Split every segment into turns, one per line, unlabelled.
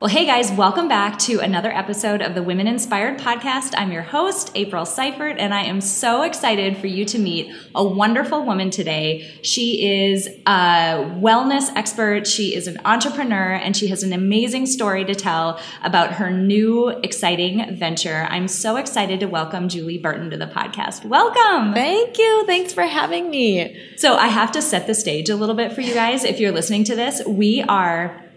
Well, hey guys, welcome back to another episode of the Women Inspired Podcast. I'm your host, April Seifert, and I am so excited for you to meet a wonderful woman today. She is a wellness expert, she is an entrepreneur, and she has an amazing story to tell about her new exciting venture. I'm so excited to welcome Julie Burton to the podcast. Welcome.
Thank you. Thanks for having me.
So, I have to set the stage a little bit for you guys. If you're listening to this, we are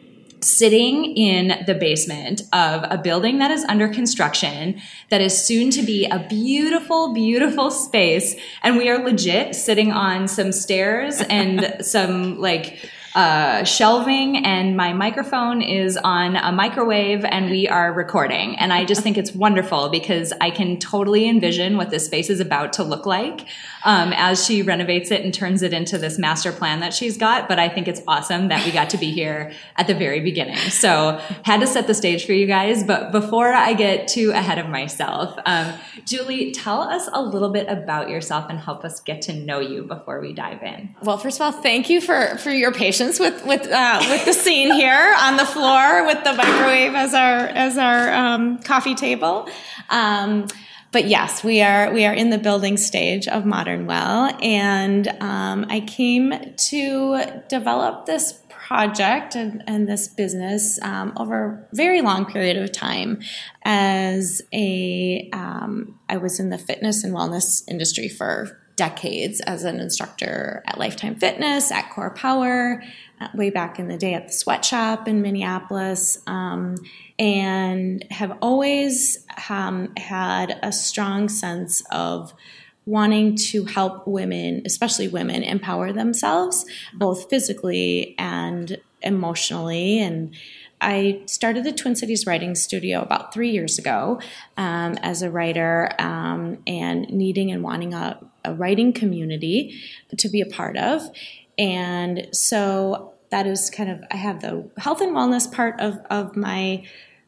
sitting in the basement of a building that is under construction that is soon to be a beautiful beautiful space. And we are legit sitting on some stairs and some like uh, shelving and my microphone is on a microwave and we are recording. And I just think it's wonderful because I can totally envision what this space is about to look like um, as she renovates it and turns it into this master plan that she's got. But I think it's awesome that we got to be here at the very beginning. So had to set the stage for you guys. But before I get too ahead of myself, um, Julie, tell us a little bit about yourself and help us get to know you before we dive in.
Well, first of all, thank you for, for your patience with with uh, with the scene here on the floor with the microwave as our as our um, coffee table. Um, but yes, we are we are in the building stage of Modern Well, and um, I came to develop this project and, and this business um, over a very long period of time as a um, I was in the fitness and wellness industry for decades as an instructor at Lifetime Fitness, at Core Power, uh, way back in the day at the sweatshop in Minneapolis, um, and have always um, had a strong sense of wanting to help women, especially women, empower themselves, both physically and emotionally. And I started the Twin Cities Writing Studio about three years ago um, as a writer um, and needing and wanting a, a writing community to be a part of. And so that is kind of, I have the health and wellness part of, of my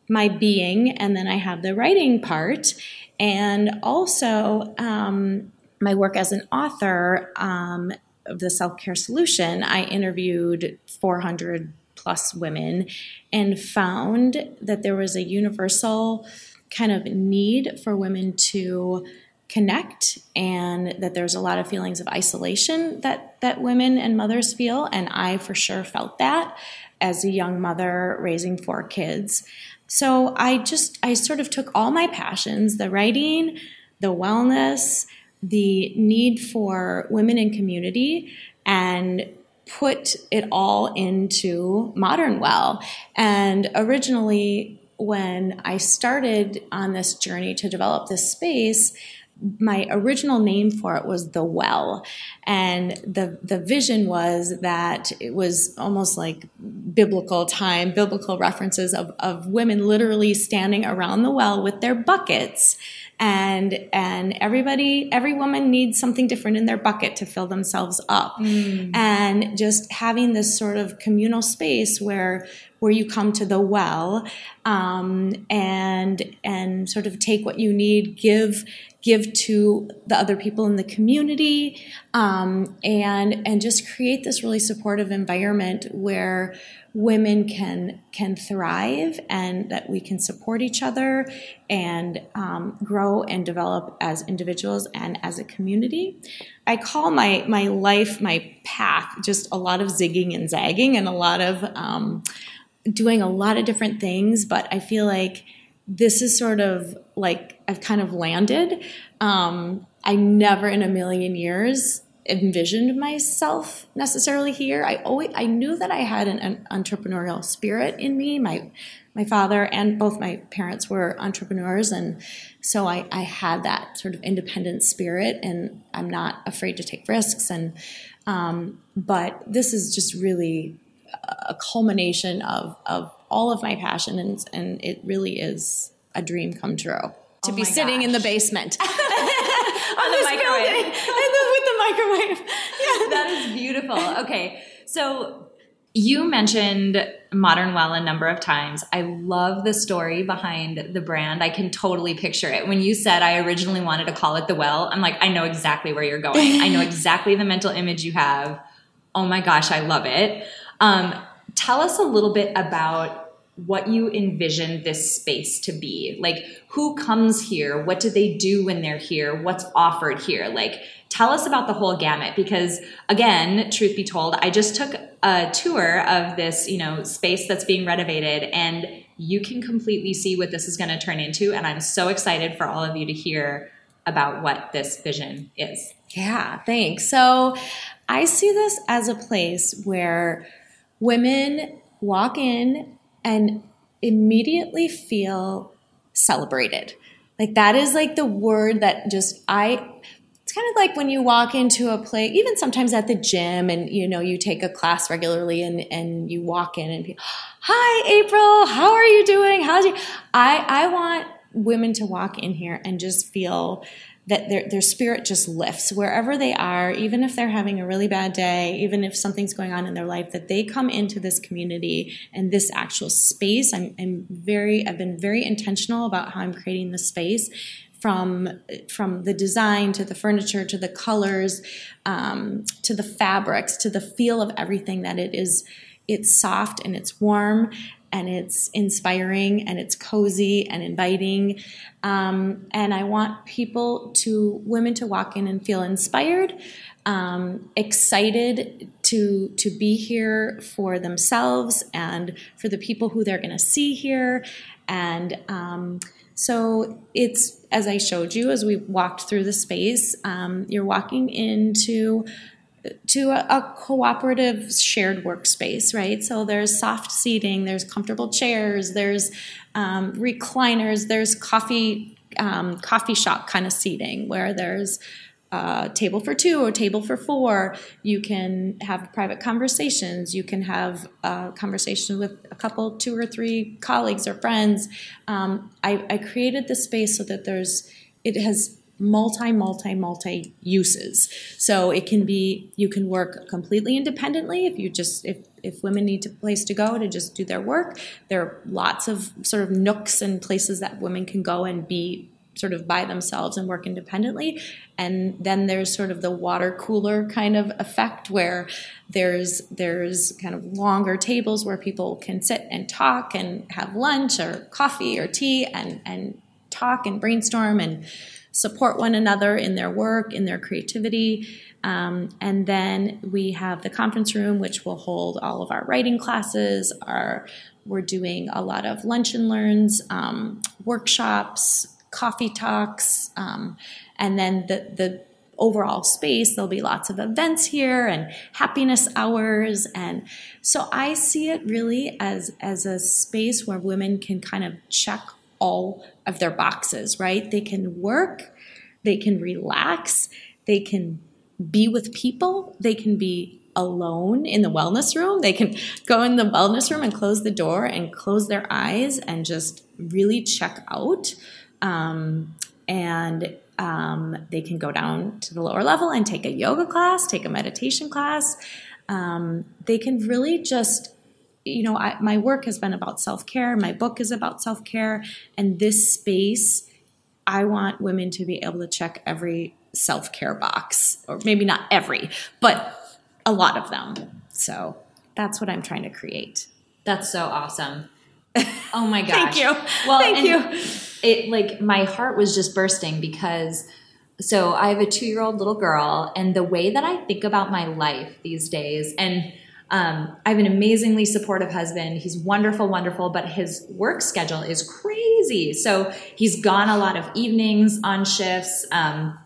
my being, and then I have the writing part, and also um, my work as an author um, of the self care solution. I interviewed 400 plus women and found that there was a universal kind of need for women to connect and that there's a lot of feelings of isolation that that women and mothers feel and I for sure felt that as a young mother raising four kids. So I just I sort of took all my passions, the writing, the wellness, the need for women in community and put it all into Modern Well. And originally, when I started on this journey to develop this space, my original name for it was the well. And the the vision was that it was almost like biblical time biblical references of, of women literally standing around the well with their buckets. And and everybody every woman needs something different in their bucket to fill themselves up. Mm. and just having this sort of communal space where where you come to the well um, and and sort of take what you need give give to the other people in the community um, and and just create this really supportive environment where women can can thrive and that we can support each other and um, grow and develop as individuals and as a community. I call my my life my path just a lot of zigging and zagging and a lot of um, doing a lot of different things, but I feel like this is sort of like I've kind of landed. Um, I never in a million years envisioned myself necessarily here. I always I knew that I had an, an, entrepreneurial spirit in me. My my father and both my parents were entrepreneurs, and so I, I had that sort of independent spirit, and I'm not afraid to take risks. And um, but this is just really a culmination of of all of my passion, and and it really is a dream come true to oh be sitting gosh. in the basement.
On the microwave.
with the microwave. Yeah.
that is beautiful. Okay. So you mentioned Modern Well a number of times. I love the story behind the brand. I can totally picture it. When you said I originally wanted to call it the Well, I'm like, I know exactly where you're going. I know exactly the mental image you have. Oh my gosh, I love it. Um, tell us a little bit about what you envision this space to be. Like, who comes here? What do they do when they're here? What's offered here? Like, tell us about the whole gamut because, again, truth be told, I just took a tour of this, you know, space that's being renovated and you can completely see what this is going to turn into. And I'm so excited for all of you to hear about what this vision is.
Yeah, thanks. So I see this as a place where women walk in and immediately feel celebrated. Like that is like the word that just I it's kind of like when you walk into a place, even sometimes at the gym and you know you take a class regularly and and you walk in and be, "Hi April, how are you doing? How's you?" I I want women to walk in here and just feel that their, their spirit just lifts wherever they are, even if they're having a really bad day, even if something's going on in their life, that they come into this community and this actual space. I'm, I'm very, I've been very intentional about how I'm creating the space from from the design to the furniture to the colors um, to the fabrics to the feel of everything that it is it's soft and it's warm and it's inspiring and it's cozy and inviting. Um, and I want people to, women to walk in and feel inspired, um, excited to, to be here for themselves and for the people who they're going to see here. And um, so it's, as I showed you as we walked through the space, um, you're walking into to a, a, cooperative shared workspace, right? So there's soft seating, there's comfortable chairs, there's um, recliners, there's coffee um, coffee shop kind of seating where there's a table for two or table for four. You can have private conversations. You can have a conversation with a couple, two or three colleagues or friends. Um, I, I created the space so that there's it has multi multi multi uses. So it can be you can work completely independently if you just if if women need a place to go to just do their work. There are lots of sort of nooks and places that women can go and be sort of by themselves and work independently. And then there's sort of the water cooler kind of effect where there's there's kind of longer tables where people can sit and talk and have lunch or coffee or tea and and talk and brainstorm and support one another in their work, in their creativity. Um, and then we have the conference room, which will hold all of our writing classes. Our we're doing a lot of lunch and learns, um, workshops, coffee talks, um, and then the the overall space. There'll be lots of events here and happiness hours, and so I see it really as as a space where women can kind of check all of their boxes, right? They can work, they can relax, they can be with people, they can be alone in the wellness room. They can go in the wellness room and close the door and close their eyes and just really check out. Um, and um, they can go down to the lower level and take a yoga class, take a meditation class. Um, they can really just you know, I, my work has been about self care. My book is about self care. And this space, I want women to be able to check every self care box, or maybe not every, but a lot of them. So that's what I'm trying to create.
That's so awesome. Oh my gosh.
Thank you.
Well,
Thank you.
It like my heart was just bursting because so I have a two year old little girl, and the way that I think about my life these days, and um, I have an amazingly supportive husband. He's wonderful, wonderful, but his work schedule is crazy. So he's gone a lot of evenings on shifts, um,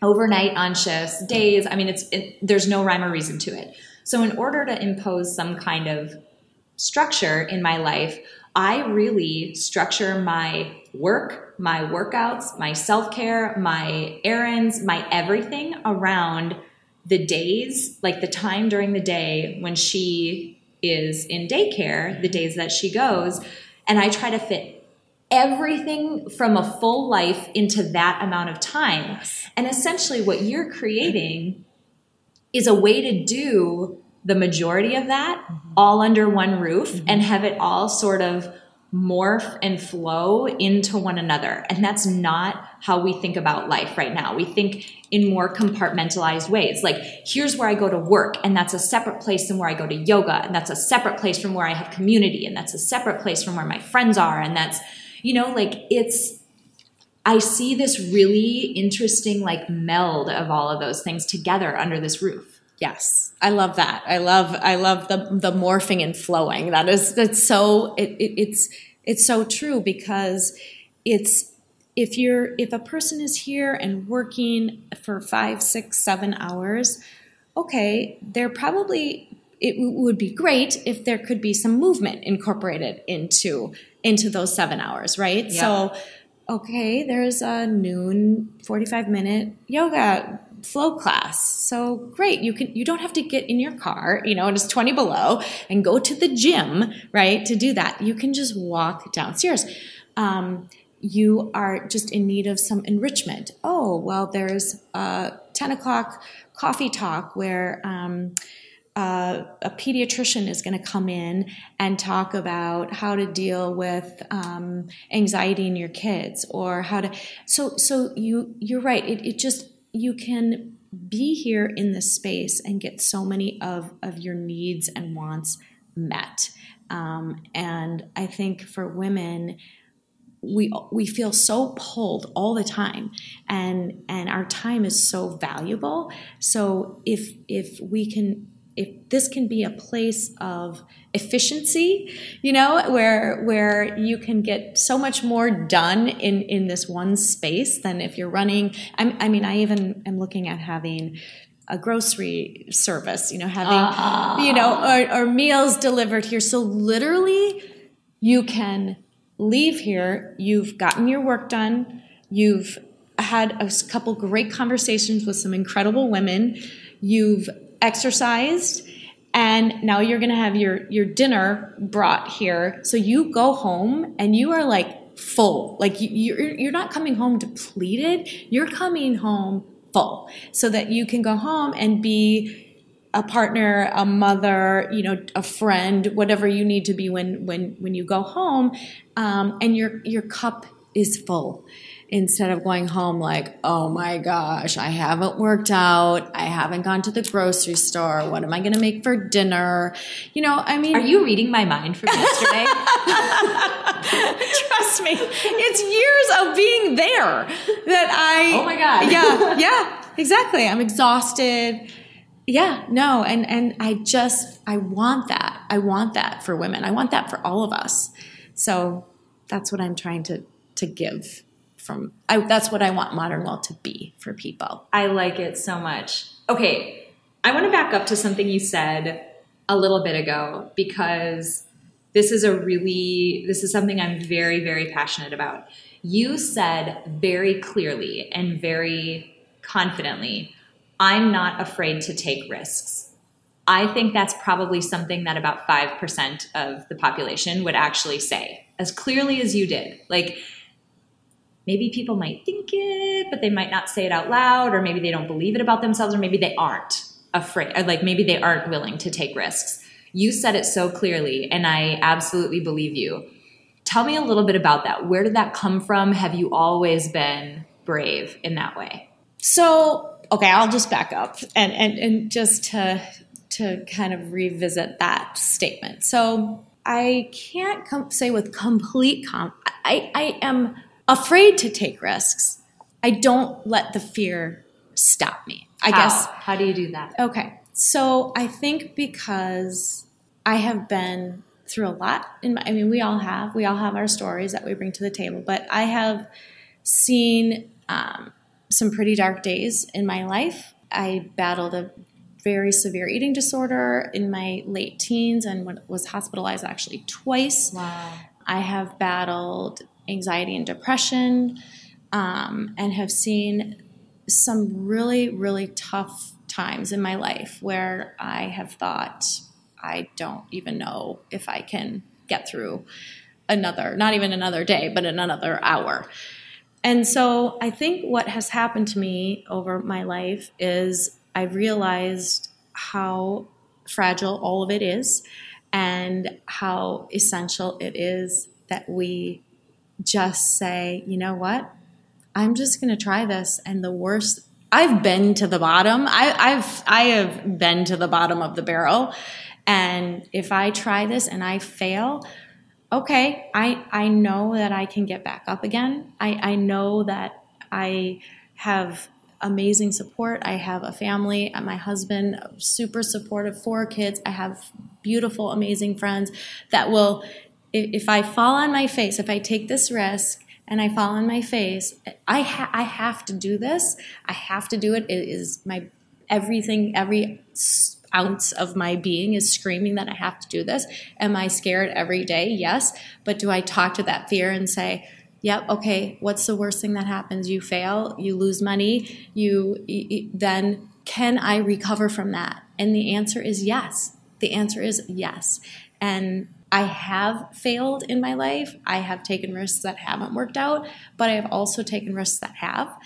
overnight on shifts, days. I mean, it's it, there's no rhyme or reason to it. So in order to impose some kind of structure in my life, I really structure my work, my workouts, my self care, my errands, my everything around the days, like the time during the day when she is in daycare, the days that she goes, and I try to fit everything from a full life into that amount of time. And essentially, what you're creating is a way to do the majority of that mm-hmm. all under one roof mm-hmm. and have it all sort of morph and flow into one another. And that's not how we think about life right now. We think in more compartmentalized ways. Like, here's where I go to work, and that's a separate place than where I go to yoga, and that's a separate place from where I have community, and that's a separate place from where my friends are, and that's, you know, like it's, I see this really interesting like meld of all of those things together under this roof.
Yes, I love that. I love I love the the morphing and flowing. That is that's so it, it, it's it's so true because it's if you're if a person is here and working for five, six, seven hours, okay, they're probably it would be great if there could be some movement incorporated into into those seven hours, right? Yeah. So okay, there's a noon 45 minute yoga flow class. So great. You can, you don't have to get in your car, you know, and it's 20 below and go to the gym, right? To do that. You can just walk downstairs. Um, you are just in need of some enrichment. Oh, well, there's a 10 o'clock coffee talk where, um, uh, a pediatrician is going to come in and talk about how to deal with um, anxiety in your kids or how to so so you you're right it, it just you can be here in this space and get so many of, of your needs and wants met. Um, and I think for women, we we feel so pulled all the time and and our time is so valuable so if if we can if this can be a place of efficiency, you know, where where you can get so much more done in in this one space than if you're running. I'm, i mean, I even am looking at having a grocery service, you know, having uh-huh. you know, or, or meals delivered here. So literally, you can leave here. You've gotten your work done. You've had a couple great conversations with some incredible women. You've exercised and now you're going to have your your dinner brought here. So you go home and you are like full. Like you, you're you're not coming home depleted. You're coming home full so that you can go home and be a partner a mother you know a friend whatever you need to be when when when you go home um, and your your cup is full instead of going home like, oh my gosh, I haven't worked out. I haven't gone to the grocery store. What am I going to make for dinner? You know, I mean.
Are you reading my mind from yesterday?
Trust me, it's years of being there that I.
Oh my God.
Yeah, yeah, exactly. I'm exhausted. Yeah, no, and and I just I want that. I want that for women. I want that for all of us. So that's what I'm trying to to give from I, that's what I want modern well to be for people.
I like it so much. Okay, I want to back up to something you said a little bit ago because this is a really this is something I'm very very passionate about. You said very clearly and very confidently, I'm not afraid to take risks. I think that's probably something that about 5% of the population would actually say as clearly as you did. Like maybe people might think it, but they might not say it out loud, or maybe they don't believe it about themselves, or maybe they aren't afraid, or like maybe they aren't willing to take risks. You said it so clearly, and I absolutely believe you. Tell me a little bit about that. Where did that come from? Have you always been brave in that way?
So, okay, I'll just back up and and, and just to to kind of revisit that statement. So, I can't com- say with complete com. I, I am afraid to take risks. I don't let the fear stop me. I
How?
guess.
How do you do that?
Okay. So I think because I have been through a lot in my, I mean, we all have, we all have our stories that we bring to the table, but I have seen um, some pretty dark days in my life. I battled a very severe eating disorder in my late teens and was hospitalized actually twice.
Wow.
I have battled anxiety and depression, um, and have seen some really, really tough times in my life where I have thought, I don't even know if I can get through another, not even another day, but in another hour. And so I think what has happened to me over my life is I've realized how fragile all of it is and how essential it is that we just say, you know what? I'm just going to try this. And the worst, I've been to the bottom. I, I've, I have been to the bottom of the barrel. And if I try this and I fail, okay, I, I know that I can get back up again. I, I know that I have amazing support. I have a family, uh, my husband, super supportive, four kids. I have beautiful, amazing friends that will, if I fall on my face, if I take this risk and I fall on my face, I, ha- I have to do this. I have to do it. It is my everything, every ounce of my being is screaming that I have to do this. Am I scared every day? Yes. But do I talk to that fear and say, yep okay what's the worst thing that happens you fail you lose money you, you, then can i recover from that and the answer is yes the answer is yes and i have failed in my life i have taken risks that haven't worked out but i have also taken risks that have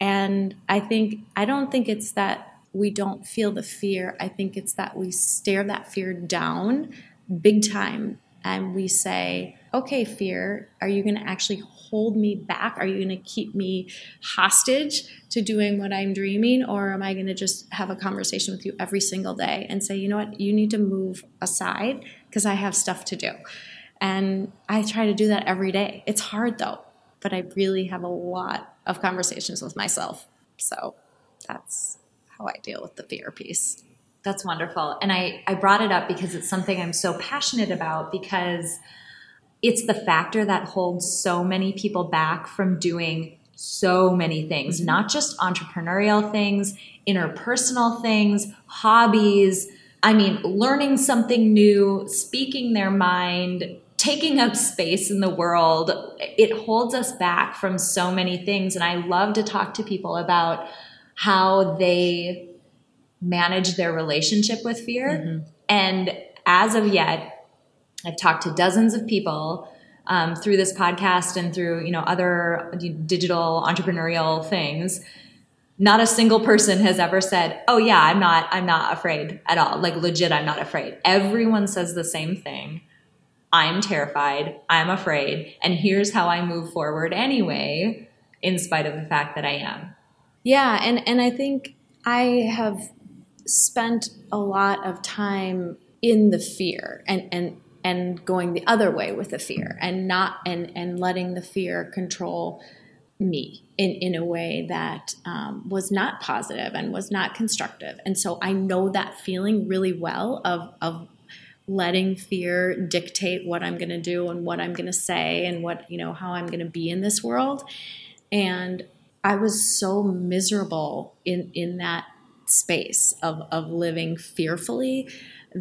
and i think i don't think it's that we don't feel the fear i think it's that we stare that fear down big time and we say okay fear are you going to actually hold me back? Are you going to keep me hostage to doing what I'm dreaming? Or am I going to just have a conversation with you every single day and say, you know what, you need to move aside because I have stuff to do? And I try to do that every day. It's hard though, but I really have a lot of conversations with myself. So that's how I deal with the fear piece.
That's wonderful. And I, I brought it up because it's something I'm so passionate about because – it's the factor that holds so many people back from doing so many things, mm-hmm. not just entrepreneurial things, interpersonal things, hobbies. I mean, learning something new, speaking their mind, taking up space in the world. It holds us back from so many things. And I love to talk to people about how they manage their relationship with fear. Mm-hmm. And as of yet, I've talked to dozens of people um, through this podcast and through you know other digital entrepreneurial things. Not a single person has ever said, "Oh yeah, I'm not. I'm not afraid at all. Like legit, I'm not afraid." Everyone says the same thing. I'm terrified. I'm afraid, and here's how I move forward anyway, in spite of the fact that I am.
Yeah, and and I think I have spent a lot of time in the fear and and and going the other way with the fear and not and and letting the fear control me in in a way that um, was not positive and was not constructive. And so i know that feeling really well of of letting fear dictate what i'm going to do and what i'm going to say and what you know how i'm going to be in this world. And i was so miserable in in that space of of living fearfully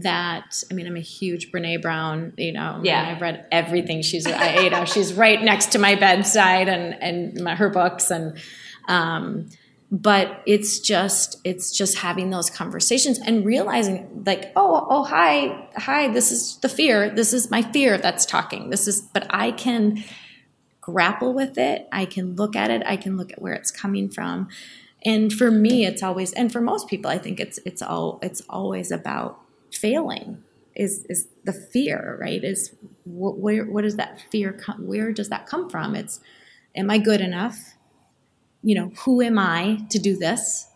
that I mean I'm a huge Brene Brown, you know.
Yeah,
I've read everything she's I you know she's right next to my bedside and and my, her books and um, but it's just it's just having those conversations and realizing like oh oh hi hi this is the fear. This is my fear that's talking. This is but I can grapple with it. I can look at it. I can look at where it's coming from. And for me it's always and for most people I think it's it's all it's always about failing is is the fear right? Is what, where what does that fear come where does that come from? It's am i good enough? You know who am i to do this?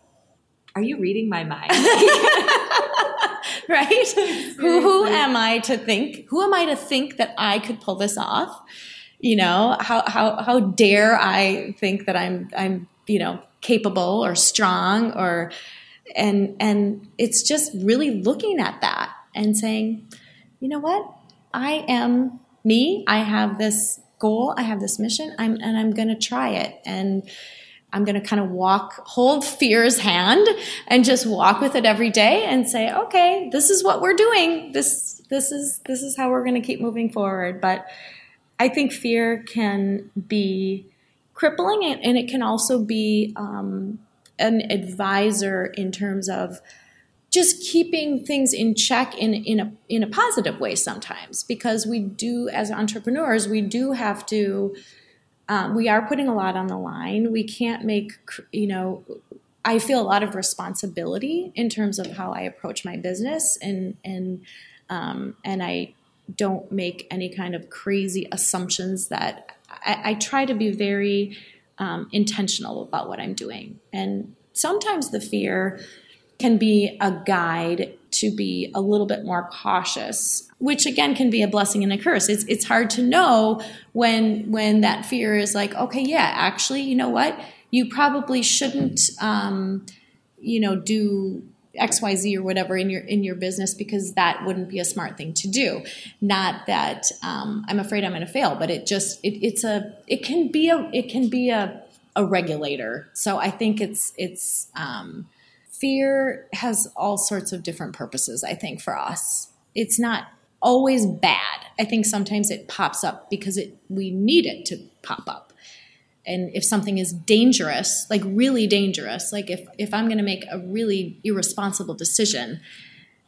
Are you reading my mind?
Right? Who who am i to think who am i to think that i could pull this off? You know how how how dare i think that i'm i'm you know capable or strong or and and it's just really looking at that and saying you know what? I am me. I have this goal. I have this mission. I'm and i'm going to try it. And i'm going to kind of walk hold fear's hand and just walk with it every day and say okay this is what we're doing. This this is this is how we're going to keep moving forward. But i think fear can be crippling and, it can also be um, an advisor in terms of just keeping things in check in in a in a positive way sometimes. Because we do as entrepreneurs we do have to um, we are putting a lot on the line. We can't make you know i feel a lot of responsibility in terms of how i approach my business and and um, and i don't make any kind of crazy assumptions that i, I try to be very um, intentional about what i'm doing. And sometimes the fear can be a guide to be a little bit more cautious which again can be a blessing and a curse. It's, it's hard to know when when that fear is like okay yeah actually you know what? You probably shouldn't um, you know do xyz or whatever in your in your business because that wouldn't be a smart thing to do not that um, i'm afraid i'm going to fail but it just it, it's a it can be a it can be a a regulator so i think it's it's um, fear has all sorts of different purposes, I think, for us. It's not always bad. I think sometimes it pops up because it we need it to pop up. And if something is dangerous, like really dangerous, like if, if I'm going to make a really irresponsible decision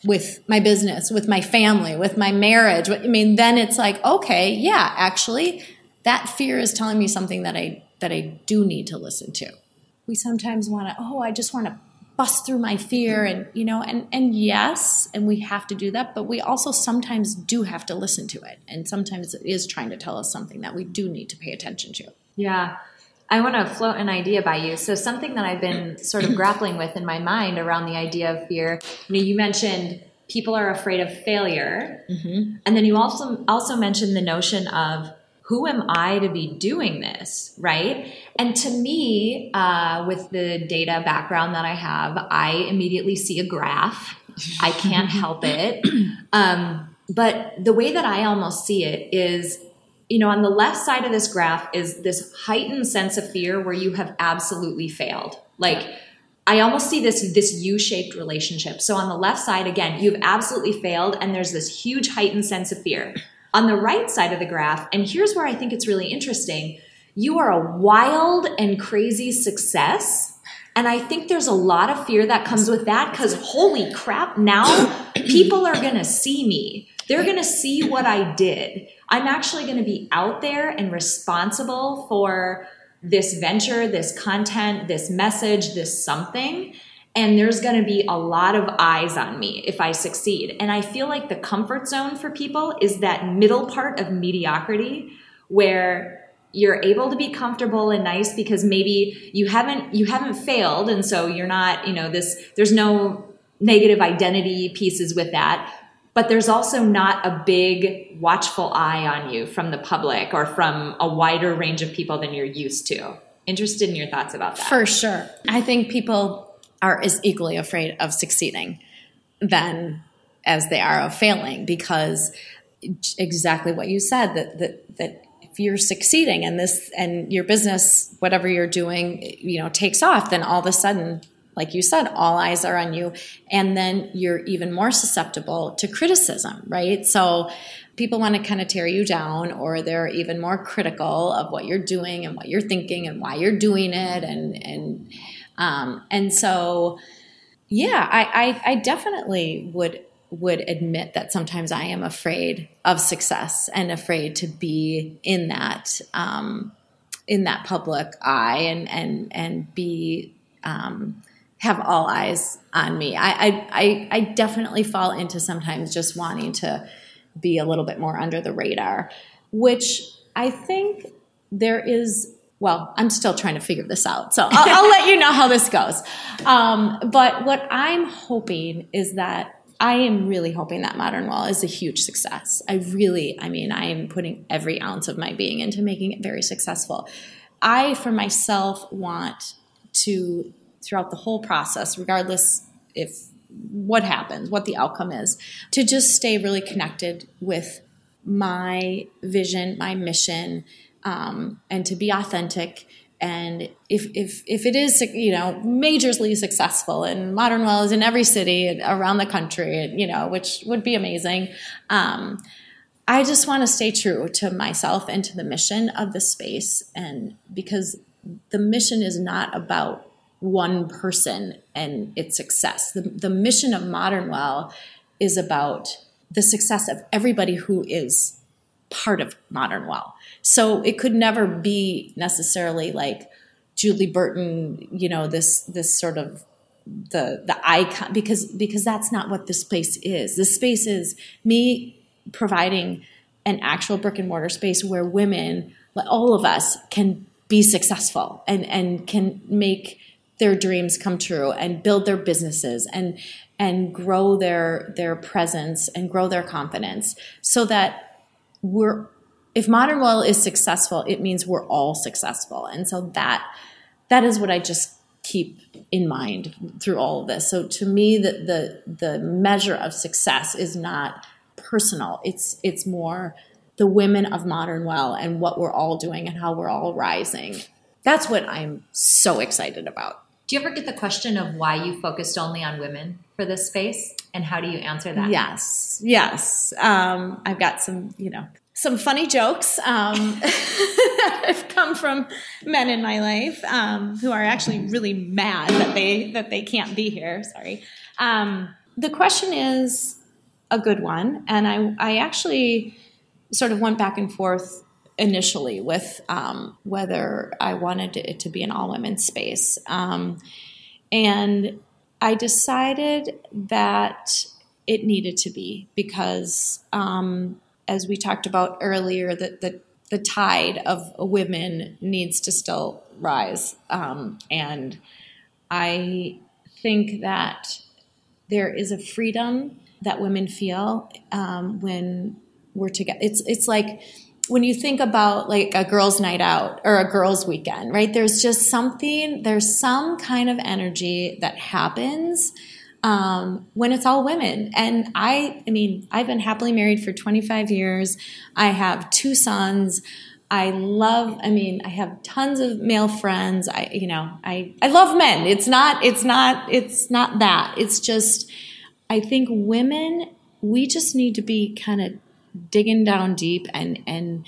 with my business, with my family, with my marriage, I mean, then it's like, okay, yeah, actually, that fear is telling me something that I that I do need to listen to. We sometimes want to, oh, I just want to bust through my fear and you know and and yes and we have to do that but we also sometimes do have to listen to it and sometimes it is trying to tell us something that we do need to pay attention to
yeah I want to float an idea by you. So something that I've been sort of grappling with in my mind around the idea of fear. You know, you mentioned people are afraid of failure, mm-hmm. and then you also also mentioned the notion of who am I to be doing this, right? And to me, uh, with the data background that I have, I immediately see a graph. I can't help it. Um, but the way that I almost see it is, you know, on the left side of this graph is this heightened sense of fear where you have absolutely failed. Like, I almost see this this U-shaped relationship. So on the left side, again, you've absolutely failed, and there's this huge heightened sense of fear. On the right side of the graph, and here's where I think it's really interesting, you are a wild and crazy success. And I think there's a lot of fear that comes with that because holy crap, now people are going to see me. They're going to see what I did. I'm actually going to be out there and responsible for this venture, this content, this message, this something and there's going to be a lot of eyes on me if I succeed. And I feel like the comfort zone for people is that middle part of mediocrity where you're able to be comfortable and nice because maybe you haven't you haven't failed and so you're not, you know, this there's no negative identity pieces with that. But there's also not a big watchful eye on you from the public or from a wider range of people than you're used to. Interested in your thoughts about that.
For sure. I think people are as equally afraid of succeeding than as they are of failing because exactly what you said that that that if you're succeeding and this and your business whatever you're doing you know takes off then all of a sudden like you said all eyes are on you. And then you're even more susceptible to criticism right? So people want to kind of tear you down or they're even more critical of what you're doing and what you're thinking and why you're doing it and and um, and so, yeah, I, I, I definitely would would admit that sometimes I am afraid of success and afraid to be in that um, in that public eye and and and be um, have all eyes on me. I, I I definitely fall into sometimes just wanting to be a little bit more under the radar, which I think there is well, I'm still trying to figure this out. So I'll, I'll let you know how this goes. Um, but what I'm hoping is that I am really hoping that Modern Well is a huge success. I really, I mean, I am putting every ounce of my being into making it very successful. I, for myself, want to, throughout the whole process, regardless if what happens, what the outcome is, to just stay really connected with my vision, my mission, um, and to be authentic. And if, if, if it is, you know, majorly successful and Modern Well is in every city around the country, you know, which would be amazing. Um, I just want to stay true to myself and to the mission of the space. And because the mission is not about one person and its success. The, the mission of Modern Well is about the success of everybody who is part of Modern Well. So it could never be necessarily like Julie Burton, you know, this this sort of the the icon because because that's not what this space is. This space is me providing an actual brick and mortar space where women, all of us, can be successful and and can make their dreams come true and build their businesses and and grow their their presence and grow their confidence so that we're if modern well is successful it means we're all successful. And so that that is what i just keep in mind through all of this. So to me the the the measure of success is not personal. It's it's more the women of modern well and what we're all doing and how we're all rising. That's what i'm so excited about.
Do you ever get the question of why you focused only on women for this space, and how do you answer that?
Yes, yes. Um, I've got some, you know, some funny jokes um, that have come from men in my life um, who are actually really mad that they that they can't be here. Sorry. Um, the question is a good one, and I I actually sort of went back and forth initially with um, whether I wanted it to be an all women space. Um, and I decided that it needed to be because, um, as we talked about earlier, that the, the tide of women needs to still rise. Um, and I think that there is a freedom that women feel um, when we're together. It's it's like when you think about like a girls' night out or a girls' weekend, right? There's just something, there's some kind of energy that happens um, when it's all women. And I, I mean, I've been happily married for 25 years. I have two sons. I love, I mean, I have tons of male friends. I, you know, I, I love men. It's not, it's not, it's not that. It's just, I think women, we just need to be kind of digging down deep and and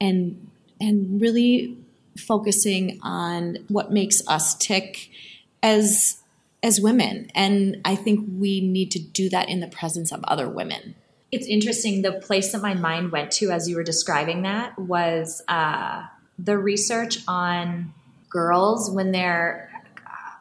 and and really focusing on what makes us tick as as women and i think we need to do that in the presence of other women
it's interesting the place that my mind went to as you were describing that was uh, the research on girls when they're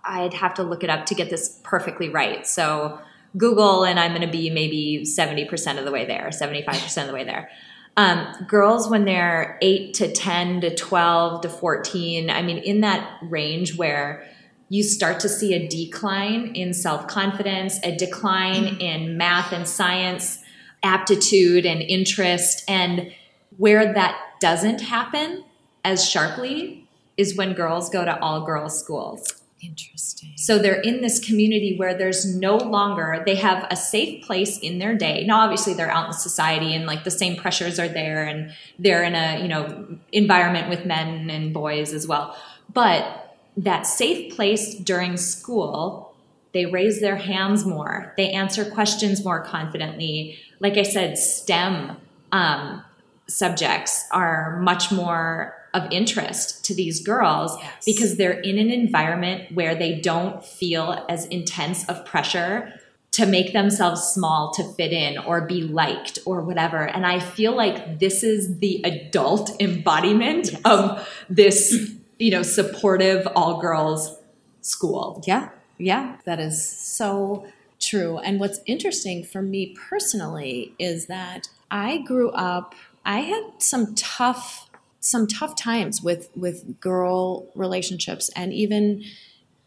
i'd have to look it up to get this perfectly right so Google and I'm going to be maybe 70% of the way there, 75% of the way there. Um, girls, when they're 8 to 10 to 12 to 14, I mean, in that range where you start to see a decline in self confidence, a decline mm-hmm. in math and science aptitude and interest. And where that doesn't happen as sharply is when girls go to all girls schools.
Interesting.
So they're in this community where there's no longer, they have a safe place in their day. Now, obviously, they're out in society and like the same pressures are there and they're in a, you know, environment with men and boys as well. But that safe place during school, they raise their hands more, they answer questions more confidently. Like I said, STEM um, subjects are much more of interest to these girls yes. because they're in an environment where they don't feel as intense of pressure to make themselves small to fit in or be liked or whatever. And I feel like this is the adult embodiment yes. of this, you know, supportive all girls school.
Yeah. Yeah. That is so true. And what's interesting for me personally is that I grew up, I had some tough some tough times with with girl relationships and even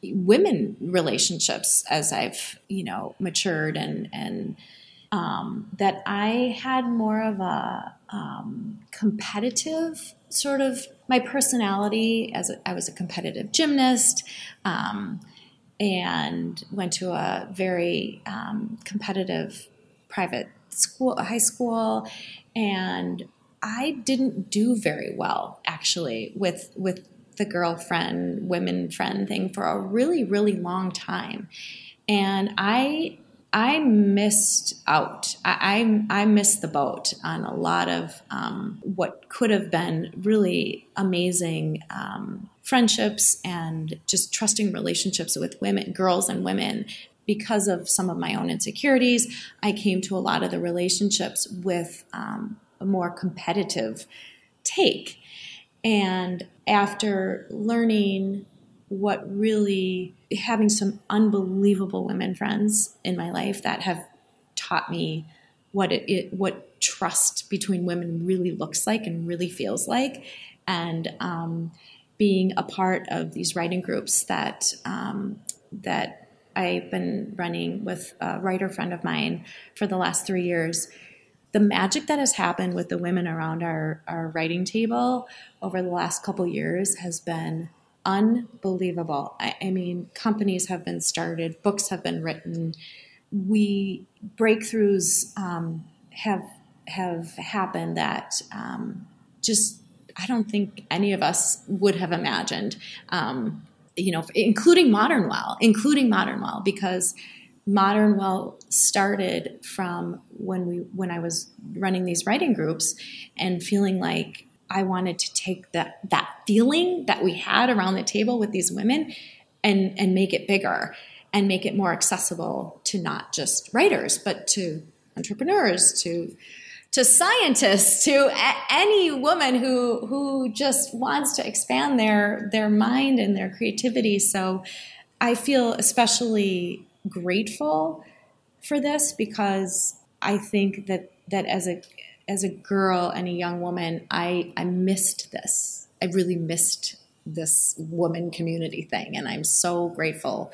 women relationships as I've you know matured and and um, that I had more of a um, competitive sort of my personality as a, I was a competitive gymnast um, and went to a very um, competitive private school high school and I didn't do very well actually with with the girlfriend women friend thing for a really really long time. And i I missed out. I, I, I missed the boat on a lot of um, what could have been really amazing um, friendships and just trusting relationships with women, girls and women. Because of some of my own insecurities, I came to a lot of the relationships with um, a more competitive take. And after learning what really having some unbelievable women friends in my life that have taught me what it, it, what trust between women really looks like and really feels like. And um, being a part of these writing groups that um, that I've been running with a writer friend of mine for the last three years the magic that has happened with the women around our, our writing table over the last couple years has been unbelievable. I, I, mean, companies have been started, books have been written. We breakthroughs um, have have happened that um, just I don't think any of us would have imagined. Um, you know, including modern well, including modern well, because modern well started from when we when I was running these writing groups and feeling like I wanted to take that that feeling that we had around the table with these women and and make it bigger and make it more accessible to not just writers but to entrepreneurs to to scientists to a- any woman who who just wants to expand their their mind and their creativity. So I feel especially grateful for this because I think that that as a as a girl and a young woman, I, I missed this. I really missed this woman community thing. And I'm so grateful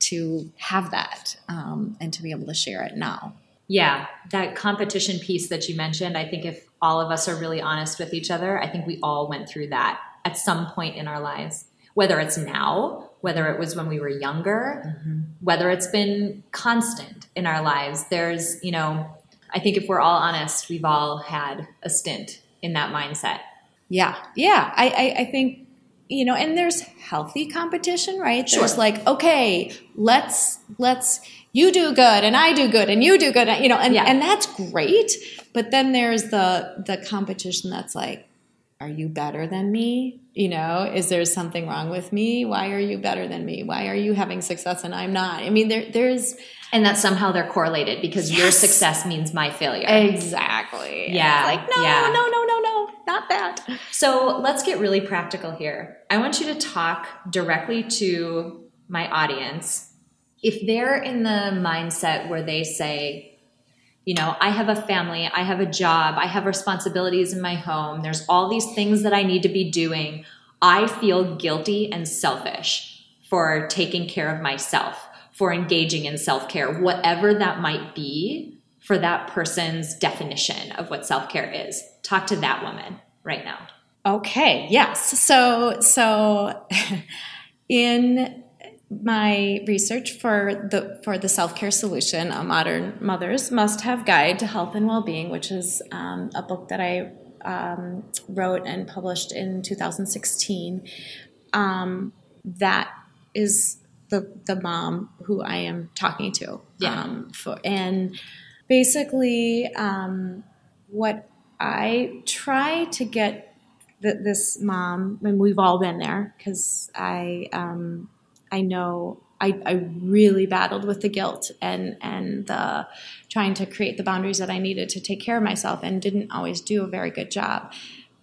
to have that um, and to be able to share it now.
Yeah, that competition piece that you mentioned, I think if all of us are really honest with each other, I think we all went through that at some point in our lives. Whether it's now, whether it was when we were younger, mm-hmm. whether it's been constant in our lives, there's, you know, I think if we're all honest, we've all had a stint in that mindset.
Yeah, yeah. I, I, I think you know, and there's healthy competition, right?
Sure.
There's like, okay, let's let's you do good and I do good and you do good, you know, and
yeah.
and that's great. But then there's the the competition that's like, are you better than me? You know, is there something wrong with me? Why are you better than me? Why are you having success and I'm not? I mean, there there's
and that somehow they're correlated because yes. your success means my failure.
Exactly.
Yeah.
like, no,
yeah.
no, no, no, no, not that.
So let's get really practical here. I want you to talk directly to my audience. If they're in the mindset where they say, you know, I have a family, I have a job, I have responsibilities in my home, there's all these things that I need to be doing. I feel guilty and selfish for taking care of myself for engaging in self care, whatever that might be for that person's definition of what self care is. Talk to that woman right now.
Okay, yes. So, so in my research for the for the self care solution, a modern mothers must have guide to health and well being, which is um, a book that I um, wrote and published in 2016. Um, that is the the mom who I am talking to.
Yeah.
Um, for, and basically, um, what I try to get the, this mom, and we've all been there because I um, I know I, I, really battled with the guilt and and the trying to create the boundaries that I needed to take care of myself and didn't always do a very good job.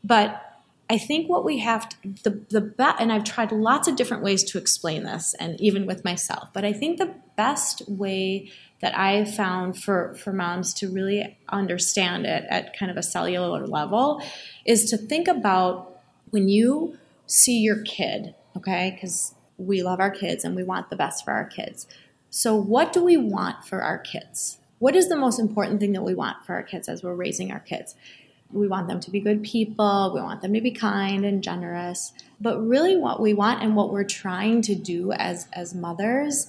But I think what we have to, the the and I've tried lots of different ways to explain this, and even with myself. But I think the best way that I've found for for moms to really understand it at kind of a cellular level is to think about when you see your kid, okay? Because we love our kids and we want the best for our kids. So, what do we want for our kids? What is the most important thing that we want for our kids as we're raising our kids? We want them to be good people. We want them to be kind and generous. But really, what we want and what we're trying to do as, as mothers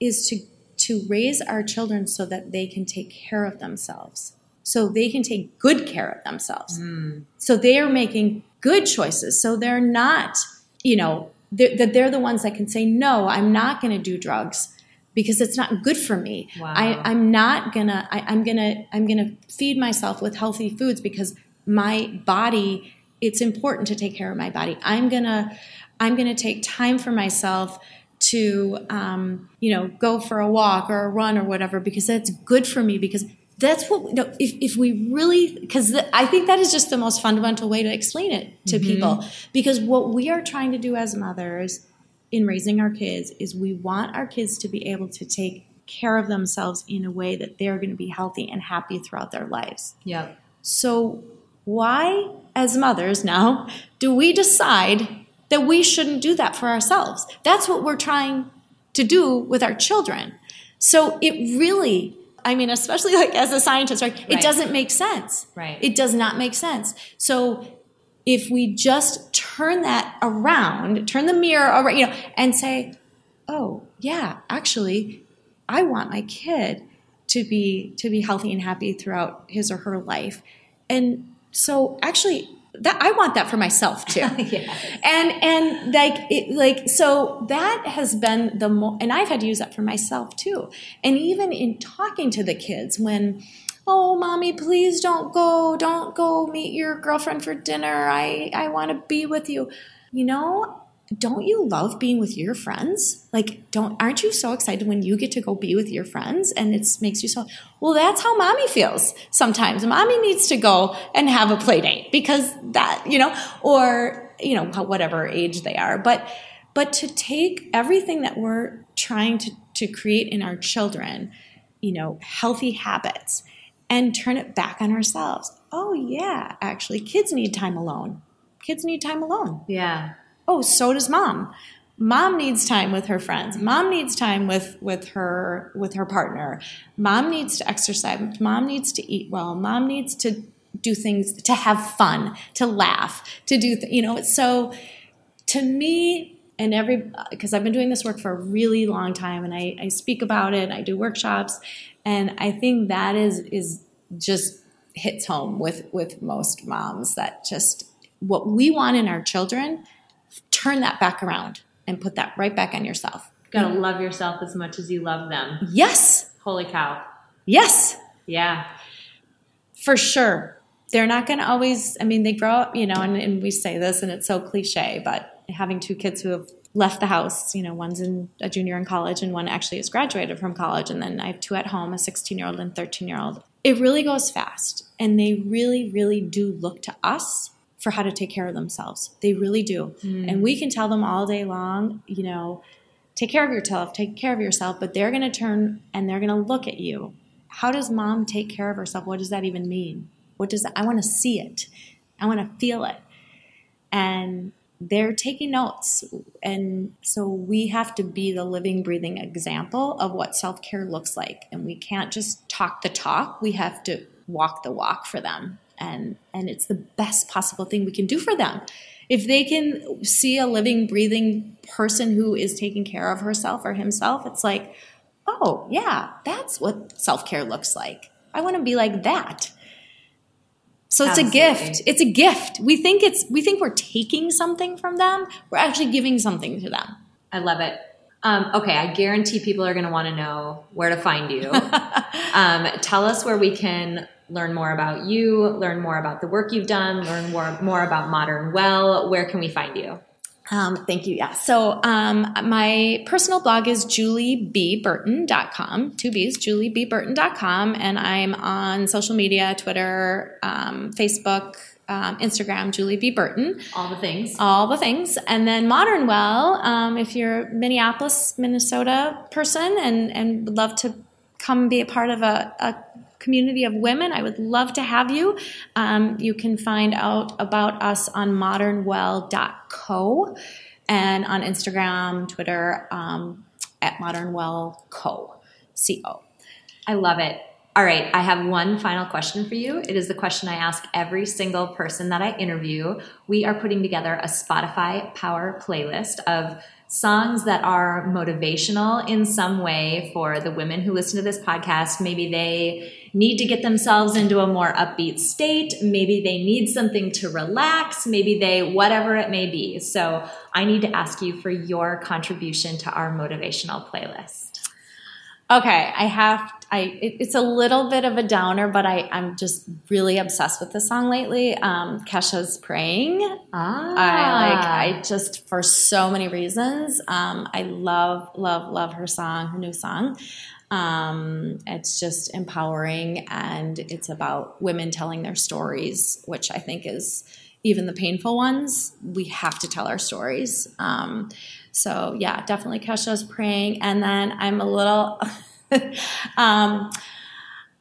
is to, to raise our children so that they can take care of themselves, so they can take good care of themselves.
Mm.
So they are making good choices. So they're not, you know, they're, that they're the ones that can say, no, I'm not going to do drugs because it's not good for me.
Wow.
I, I'm not gonna I, I'm gonna I'm gonna feed myself with healthy foods because my body, it's important to take care of my body. I'm gonna I'm gonna take time for myself to um, you know go for a walk or a run or whatever because that's good for me because that's what you know, if, if we really because i think that is just the most fundamental way to explain it to
Mm-hmm.
people. Because what we are trying to do as mothers in raising our kids is we want our kids to be able to take care of themselves in a way that they're going to be healthy and happy throughout their lives.
Yeah.
So why as mothers now do we decide that we shouldn't do that for ourselves? That's what we're trying to do with our children. So it really i mean especially like as a scientist right, it
Right.
doesn't make sense
Right.
it does not make sense so if we just turn that around turn the mirror around you know and say oh yeah actually i want my kid to be to be healthy and happy throughout his or her life and so actually that i want that for myself too.
Yeah.
and and like it like so that has been the mo- and i've had to use that for myself too. And even in talking to the kids when oh mommy please don't go. Don't go meet your girlfriend for dinner. I i want to be with you. You know don't you love being with your friends? Like don't aren't you so excited when you get to go be with your friends and it makes you so well that's how mommy feels sometimes. Mommy needs to go and have a play date because that you know or you know whatever age they are. But but to take everything that we're trying to, to create in our children you know healthy habits and turn it back on ourselves. Oh yeah actually kids need time alone. Kids need time alone.
Yeah.
Oh so does mom. Mom needs time with her friends. Mom needs time with with her with her partner. Mom needs to exercise. Mom needs to eat well. Mom needs to do things to have fun to laugh to do th- you know so to me and every because i've been doing this work for a really long time and I, I speak about it i do workshops and i think that is is just hits home with with most moms that just what we want in our children turn that back around and put that right back on yourself You
Gotta love yourself as much as you love them.
yes
Holy cow.
yes
Yeah.
for sure they're not going to always i mean they grow up you know and, and we say this and it's so cliche but having two kids who have left the house you know one's in a junior in college and one actually has graduated from college and then i have two at home a 16 year old and 13 year old it really goes fast and they really really do look to us for how to take care of themselves. They really do. Hmm. And we can tell them all day long you know take care of yourself take care of yourself but they're going to turn and they're going to look at you. How does mom take care of herself? What does that even mean? What does that i want to see it. I want to feel it. And they're taking notes. And so we have to be the living breathing example of what self-care looks like. And we can't just talk the talk. We have to walk the walk for them and and it's the best possible thing we can do for them. If they can see a living breathing person who is taking care of herself or himself it's like oh yeah that's what self-care looks like. I want to be like that. So it's
Absolutely.
a gift. It's a gift. We think it's we think we're taking something from them. We're actually giving something to them.
I love it. Um, okay, I guarantee people are going to want to know where to find you. um, tell us where we can learn more about you, learn more about the work you've done, learn more more about Modern Well. Where can we find you?
Um, thank you. Yeah. So um, my personal blog is juliebburton.com, two B's, juliebburton.com. And I'm on social media, Twitter, um, Facebook, um, Instagram, Julie B. Burton,
All the things.
all the things. And then Modern Well, um, if you're a Minneapolis, Minnesota person and, and would love to come be a part of a, a community of women, I would love to have you. Um, you can find out about us on modernwell.co and on Instagram, Twitter, um, at modernwellco. C-O.
I love it. All right, I have one final question for you. It is the question I ask every single person that I interview. We are putting together a Spotify Power playlist of songs that are motivational in some way for the women who listen to this podcast. Maybe they need to get themselves into a more upbeat state. Maybe they need something to relax. Maybe they, whatever it may be. So I need to ask you for your contribution to our motivational playlist.
Okay, I have. I it, it's a little bit of a downer, but I I'm just really obsessed with the song lately. Um, Kesha's praying.
Ah.
I like. I just for so many reasons. Um, I love love love her song, her new song. Um, it's just empowering, and it's about women telling their stories, which I think is even the painful ones. We have to tell our stories. Um, so yeah, definitely Kesha's praying, and then I'm a little. um,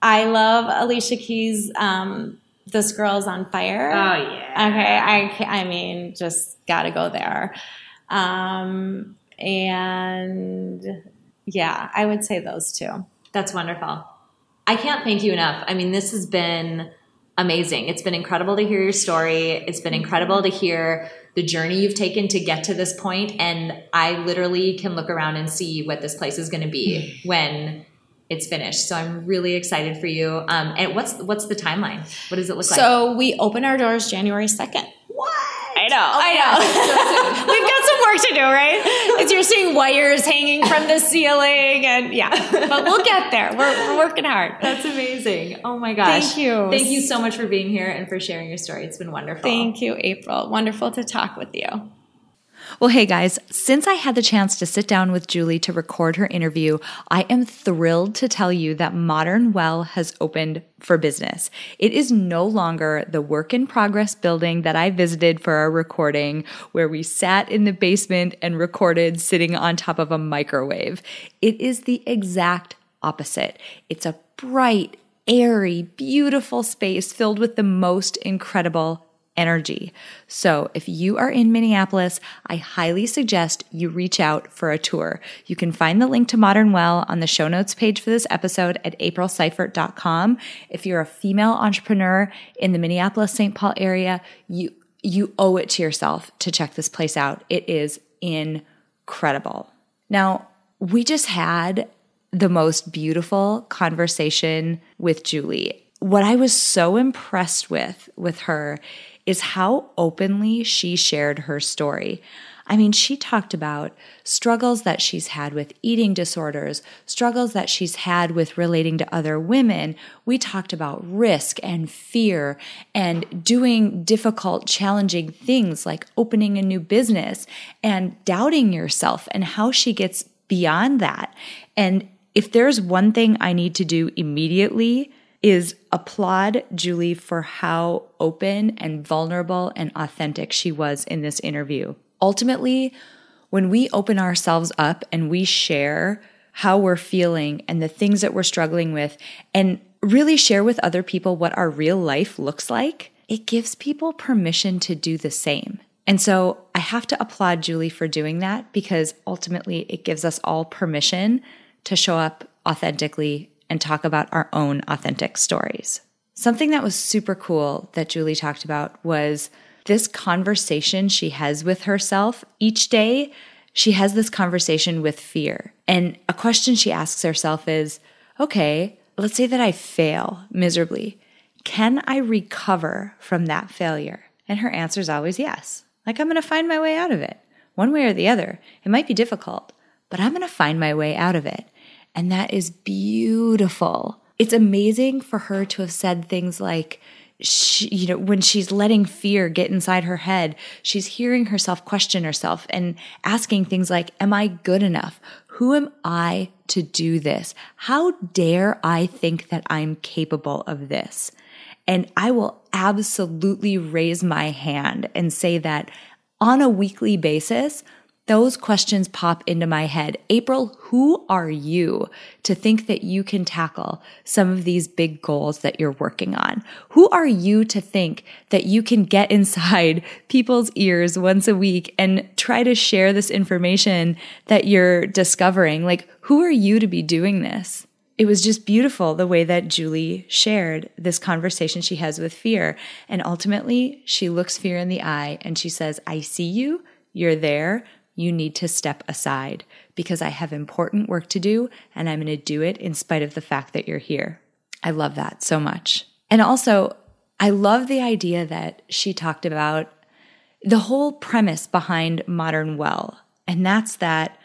I love Alicia Keys. Um, this girl's on fire.
Oh yeah.
Okay, I I mean, just got to go there. Um, and yeah, I would say those two.
That's wonderful. I can't thank you enough. I mean, this has been amazing. It's been incredible to hear your story. It's been incredible to hear the journey you've taken to get to this point and I literally can look around and see what this place is going to be when it's finished. So I'm really excited for you. Um, and what's what's the timeline? What does it look like?
So we open our doors January second.
What?
I know, I know. We've got some work to do, right? As you're seeing wires hanging from the ceiling, and yeah, but we'll get there. We're, we're working hard.
That's amazing. Oh my gosh.
Thank you.
Thank you so much for being here and for sharing your story. It's been wonderful.
Thank you, April. Wonderful to talk with you.
Well, hey guys, since I had the chance to sit down with Julie to record her interview, I am thrilled to tell you that Modern Well has opened for business. It is no longer the work in progress building that I visited for our recording, where we sat in the basement and recorded sitting on top of a microwave. It is the exact opposite. It's a bright, airy, beautiful space filled with the most incredible energy. So, if you are in Minneapolis, I highly suggest you reach out for a tour. You can find the link to Modern Well on the show notes page for this episode at aprilseifert.com. If you're a female entrepreneur in the Minneapolis St. Paul area, you you owe it to yourself to check this place out. It is incredible. Now, we just had the most beautiful conversation with Julie. What I was so impressed with with her is how openly she shared her story. I mean, she talked about struggles that she's had with eating disorders, struggles that she's had with relating to other women. We talked about risk and fear and doing difficult, challenging things like opening a new business and doubting yourself and how she gets beyond that. And if there's one thing I need to do immediately, is applaud Julie for how open and vulnerable and authentic she was in this interview. Ultimately, when we open ourselves up and we share how we're feeling and the things that we're struggling with and really share with other people what our real life looks like, it gives people permission to do the same. And so I have to applaud Julie for doing that because ultimately it gives us all permission to show up authentically and talk about our own authentic stories. Something that was super cool that Julie talked about was this conversation she has with herself each day. She has this conversation with fear. And a question she asks herself is okay, let's say that I fail miserably. Can I recover from that failure? And her answer is always yes. Like, I'm going to find my way out of it, one way or the other. It might be difficult, but I'm going to find my way out of it. And that is beautiful. It's amazing for her to have said things like, she, you know, when she's letting fear get inside her head, she's hearing herself question herself and asking things like, Am I good enough? Who am I to do this? How dare I think that I'm capable of this? And I will absolutely raise my hand and say that on a weekly basis, those questions pop into my head. April, who are you to think that you can tackle some of these big goals that you're working on? Who are you to think that you can get inside people's ears once a week and try to share this information that you're discovering? Like, who are you to be doing this? It was just beautiful the way that Julie shared this conversation she has with fear. And ultimately, she looks fear in the eye and she says, I see you. You're there you need to step aside because I have important work to do and I'm going to do it in spite of the fact that you're here. I love that so much. And also, I love the idea that she talked about the whole premise behind Modern Well, and that's that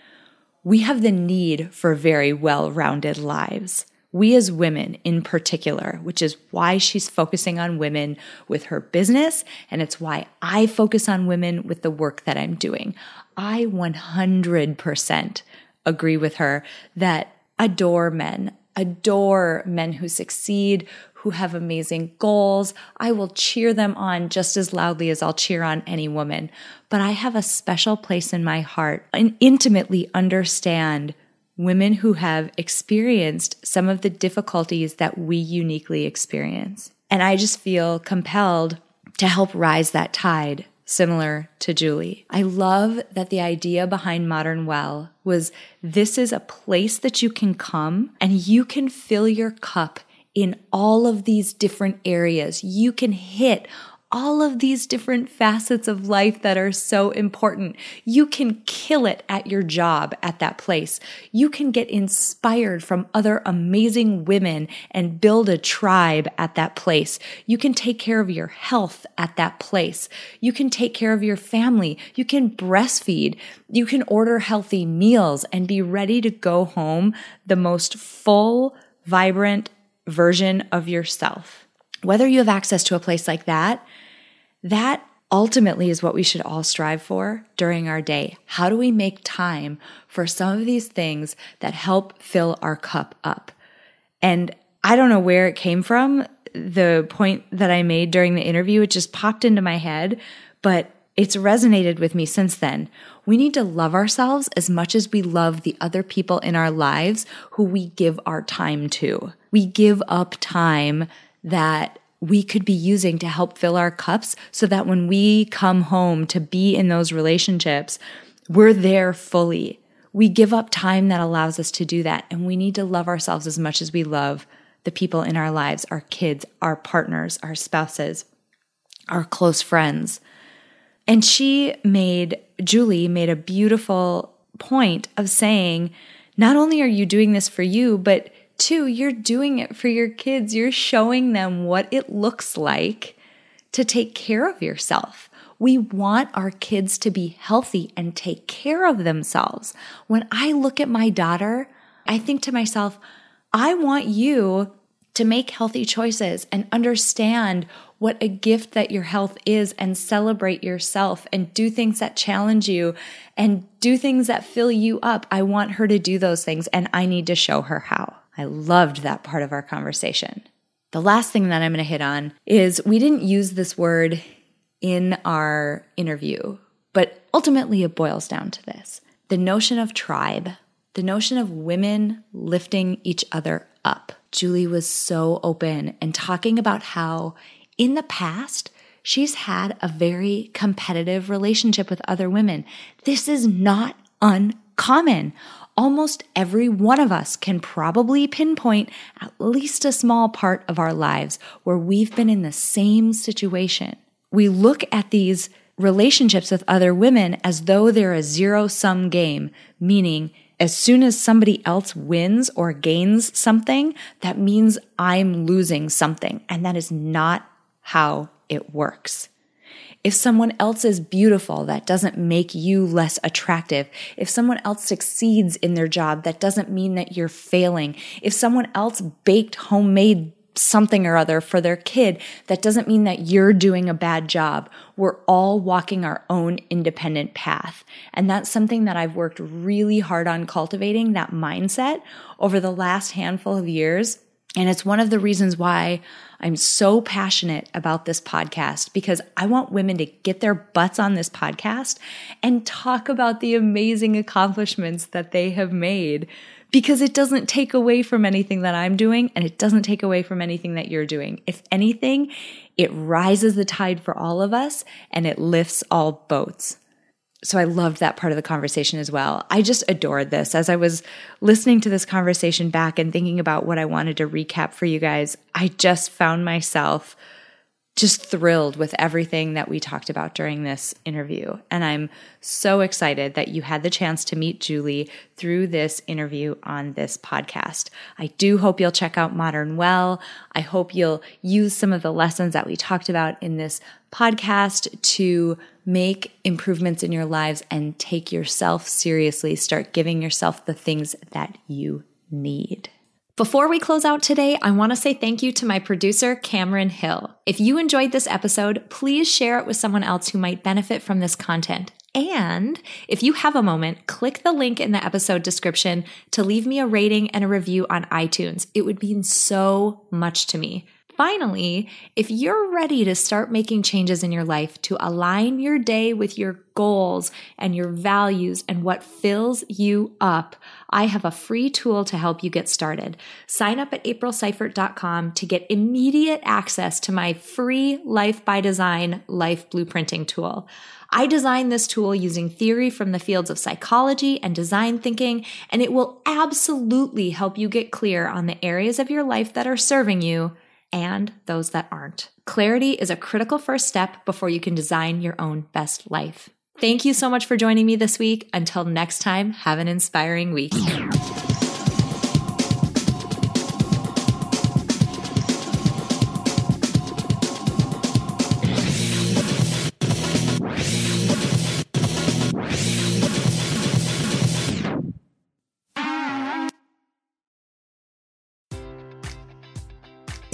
we have the need for very well rounded lives. We as women in particular, which is why she's focusing on women with her business, and it's why I focus on women with the work that I'm doing. I 100% agree with her that adore men, adore men who succeed, who have amazing goals. I will cheer them on just as loudly as I'll cheer on any woman. But I have a special place in my heart and intimately understand women who have experienced some of the difficulties that we uniquely experience. And I just feel compelled to help rise that tide similar to Julie. I love that the idea behind Modern Well was this is a place that you can come and you can fill your cup in all of these different areas. You can hit all of these different facets of life that are so important. You can kill it at your job at that place. You can get inspired from other amazing women and build a tribe at that place. You can take care of your health at that place. You can take care of your family. You can breastfeed. You can order healthy meals and be ready to go home the most full, vibrant version of yourself whether you have access to a place like that, that ultimately is what we should all strive for during our day. How do we make time for some of these things that help fill our cup up? And I don't know where it came from. The point that I made during the interview, it just popped into my head, but it's resonated with me since then. We need to love ourselves as much as we love the other people in our lives who we give our time to. We give up time that we could be using to help fill our cups so that when we come home to be in those relationships, we're there fully. We give up time that allows us to do that. And we need to love ourselves as much as we love the people in our lives, our kids, our partners, our spouses, our close friends. And she made, Julie made a beautiful point of saying, not only are you doing this for you, but Two, you're doing it for your kids. You're showing them what it looks like to take care of yourself. We want our kids to be healthy and take care of themselves. When I look at my daughter, I think to myself, I want you to make healthy choices and understand what a gift that your health is and celebrate yourself and do things that challenge you and do things that fill you up. I want her to do those things and I need to show her how. I loved that part of our conversation. The last thing that I'm going to hit on is we didn't use this word in our interview, but ultimately it boils down to this the notion of tribe, the notion of women lifting each other up. Julie was so open and talking about how in the past, she's had a very competitive relationship with other women. This is not uncommon almost every one of us can probably pinpoint at least a small part of our lives where we've been in the same situation. We look at these relationships with other women as though they're a zero sum game, meaning as soon as somebody else wins or gains something, that means I'm losing something. And that is not how it works. If someone else is beautiful, that doesn't make you less attractive. If someone else succeeds in their job, that doesn't mean that you're failing. If someone else baked homemade something or other for their kid, that doesn't mean that you're doing a bad job. We're all walking our own independent path. And that's something that I've worked really hard on cultivating that mindset over the last handful of years. And it's one of the reasons why I'm so passionate about this podcast because I want women to get their butts on this podcast and talk about the amazing accomplishments that they have made because it doesn't take away from anything that I'm doing and it doesn't take away from anything that you're doing. If anything, it rises the tide for all of us and it lifts all boats so I loved that part of the conversation as well. I just adored this. As I was listening to this conversation back and thinking about what I wanted to recap for you guys, I just found myself just thrilled with everything that we talked about during this interview. And I'm so excited that you had the chance to meet Julie through this interview on this podcast. I do hope you'll check out Modern Well. I hope you'll use some of the lessons that we talked about in this podcast to make improvements in your lives and take yourself seriously. Start giving yourself the things that you need. Before we close out today, I want to say thank you to my producer, Cameron Hill. If you enjoyed this episode, please share it with someone else who might benefit from this content. And if you have a moment, click the link in the episode description to leave me a rating and a review on iTunes. It would mean so much to me. Finally, if you're ready to start making changes in your life to align your day with your goals and your values and what fills you up, I have a free tool to help you get started. Sign up at aprilseifert.com to get immediate access to my free Life by Design life blueprinting tool. I designed this tool using theory from the fields of psychology and design thinking, and it will absolutely help you get clear on the areas of your life that are serving you and those that aren't. Clarity is a critical first step before you can design your own best life. Thank you so much for joining me this week. Until next time, have an inspiring week.